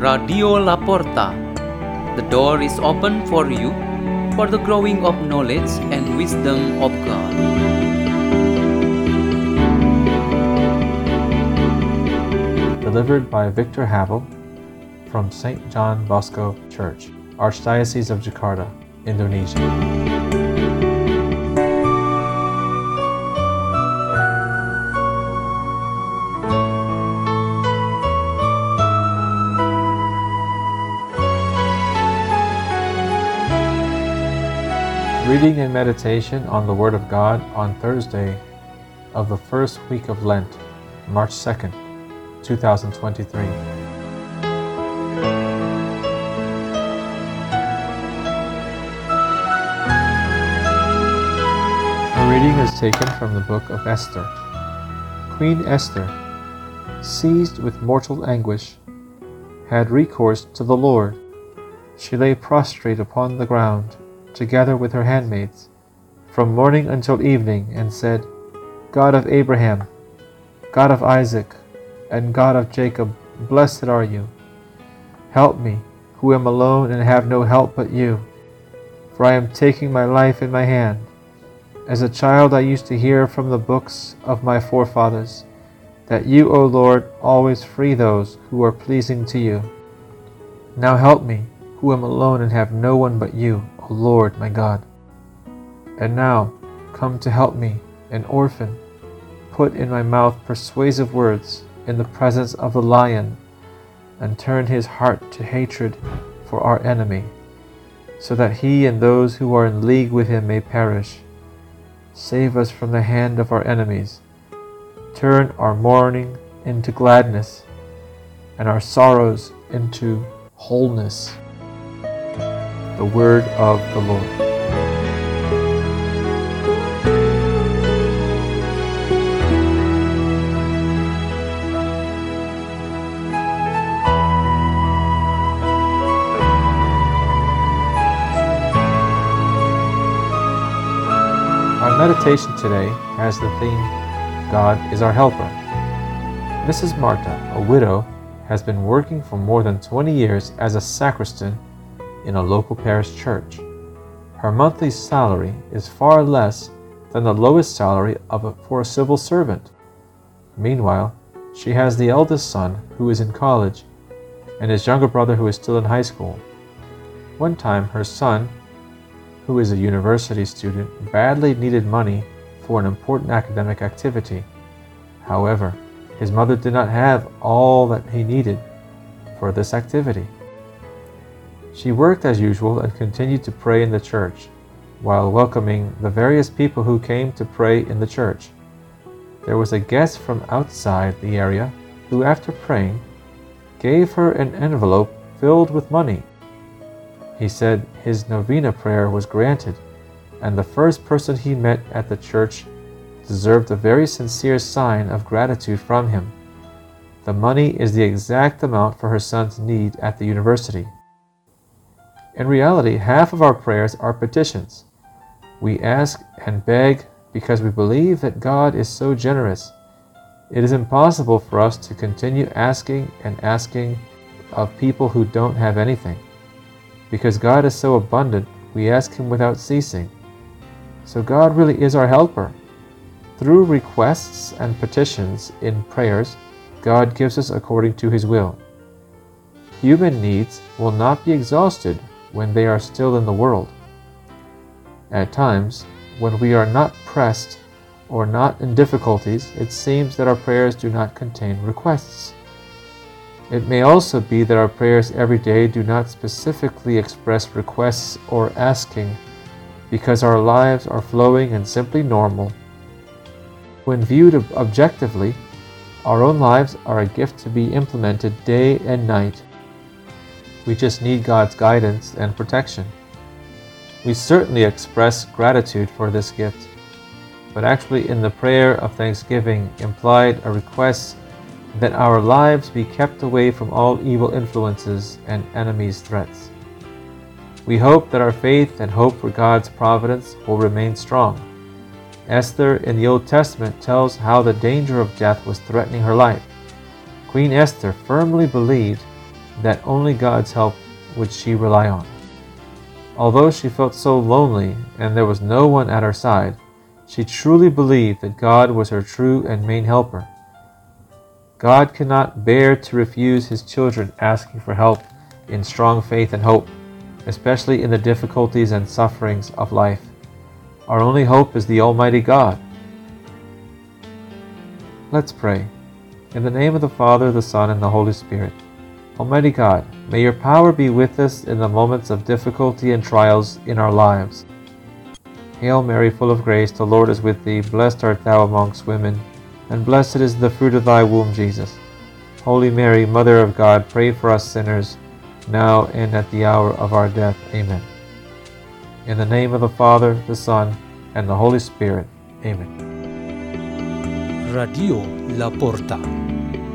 Radio La Porta. The door is open for you for the growing of knowledge and wisdom of God. Delivered by Victor Havel from St. John Bosco Church, Archdiocese of Jakarta, Indonesia. Reading and meditation on the Word of God on Thursday of the first week of Lent, March 2nd, 2023. A reading is taken from the book of Esther. Queen Esther, seized with mortal anguish, had recourse to the Lord. She lay prostrate upon the ground together with her handmaids, from morning until evening, and said, God of Abraham, God of Isaac, and God of Jacob, blessed are you. Help me, who am alone and have no help but you, for I am taking my life in my hand. As a child, I used to hear from the books of my forefathers that you, O Lord, always free those who are pleasing to you. Now help me, who am alone and have no one but you, O Lord my God. And now, come to help me, an orphan. Put in my mouth persuasive words in the presence of the lion, and turn his heart to hatred for our enemy, so that he and those who are in league with him may perish. Save us from the hand of our enemies. Turn our mourning into gladness, and our sorrows into wholeness the word of the Lord. Our meditation today has the theme God is our helper. Mrs. Marta, a widow, has been working for more than 20 years as a sacristan in a local parish church. Her monthly salary is far less than the lowest salary of a, for a civil servant. Meanwhile, she has the eldest son who is in college and his younger brother who is still in high school. One time, her son, who is a university student, badly needed money for an important academic activity. However, his mother did not have all that he needed for this activity. She worked as usual and continued to pray in the church, while welcoming the various people who came to pray in the church. There was a guest from outside the area who, after praying, gave her an envelope filled with money. He said his novena prayer was granted, and the first person he met at the church deserved a very sincere sign of gratitude from him. The money is the exact amount for her son's need at the university. In reality, half of our prayers are petitions. We ask and beg because we believe that God is so generous. It is impossible for us to continue asking and asking of people who don't have anything. Because God is so abundant, we ask Him without ceasing. So God really is our helper. Through requests and petitions in prayers, God gives us according to His will. Human needs will not be exhausted when they are still in the world. At times, when we are not pressed or not in difficulties, it seems that our prayers do not contain requests. It may also be that our prayers every day do not specifically express requests or asking because our lives are flowing and simply normal. When viewed objectively, our own lives are a gift to be implemented day and night we just need God's guidance and protection. We certainly express gratitude for this gift, but actually, in the prayer of thanksgiving, implied a request that our lives be kept away from all evil influences and enemies' threats. We hope that our faith and hope for God's providence will remain strong. Esther in the Old Testament tells how the danger of death was threatening her life. Queen Esther firmly believed that only God's help would she rely on. Although she felt so lonely and there was no one at her side, she truly believed that God was her true and main helper. God cannot bear to refuse his children asking for help in strong faith and hope, especially in the difficulties and sufferings of life. Our only hope is the Almighty God. Let's pray. In the name of the Father, the Son, and the Holy Spirit. Almighty God, may your power be with us in the moments of difficulty and trials in our lives. Hail Mary, full of grace, the Lord is with thee. Blessed art thou amongst women, and blessed is the fruit of thy womb, Jesus. Holy Mary, Mother of God, pray for us sinners, now and at the hour of our death. Amen. In the name of the Father, the Son, and the Holy Spirit. Amen. Radio La Porta.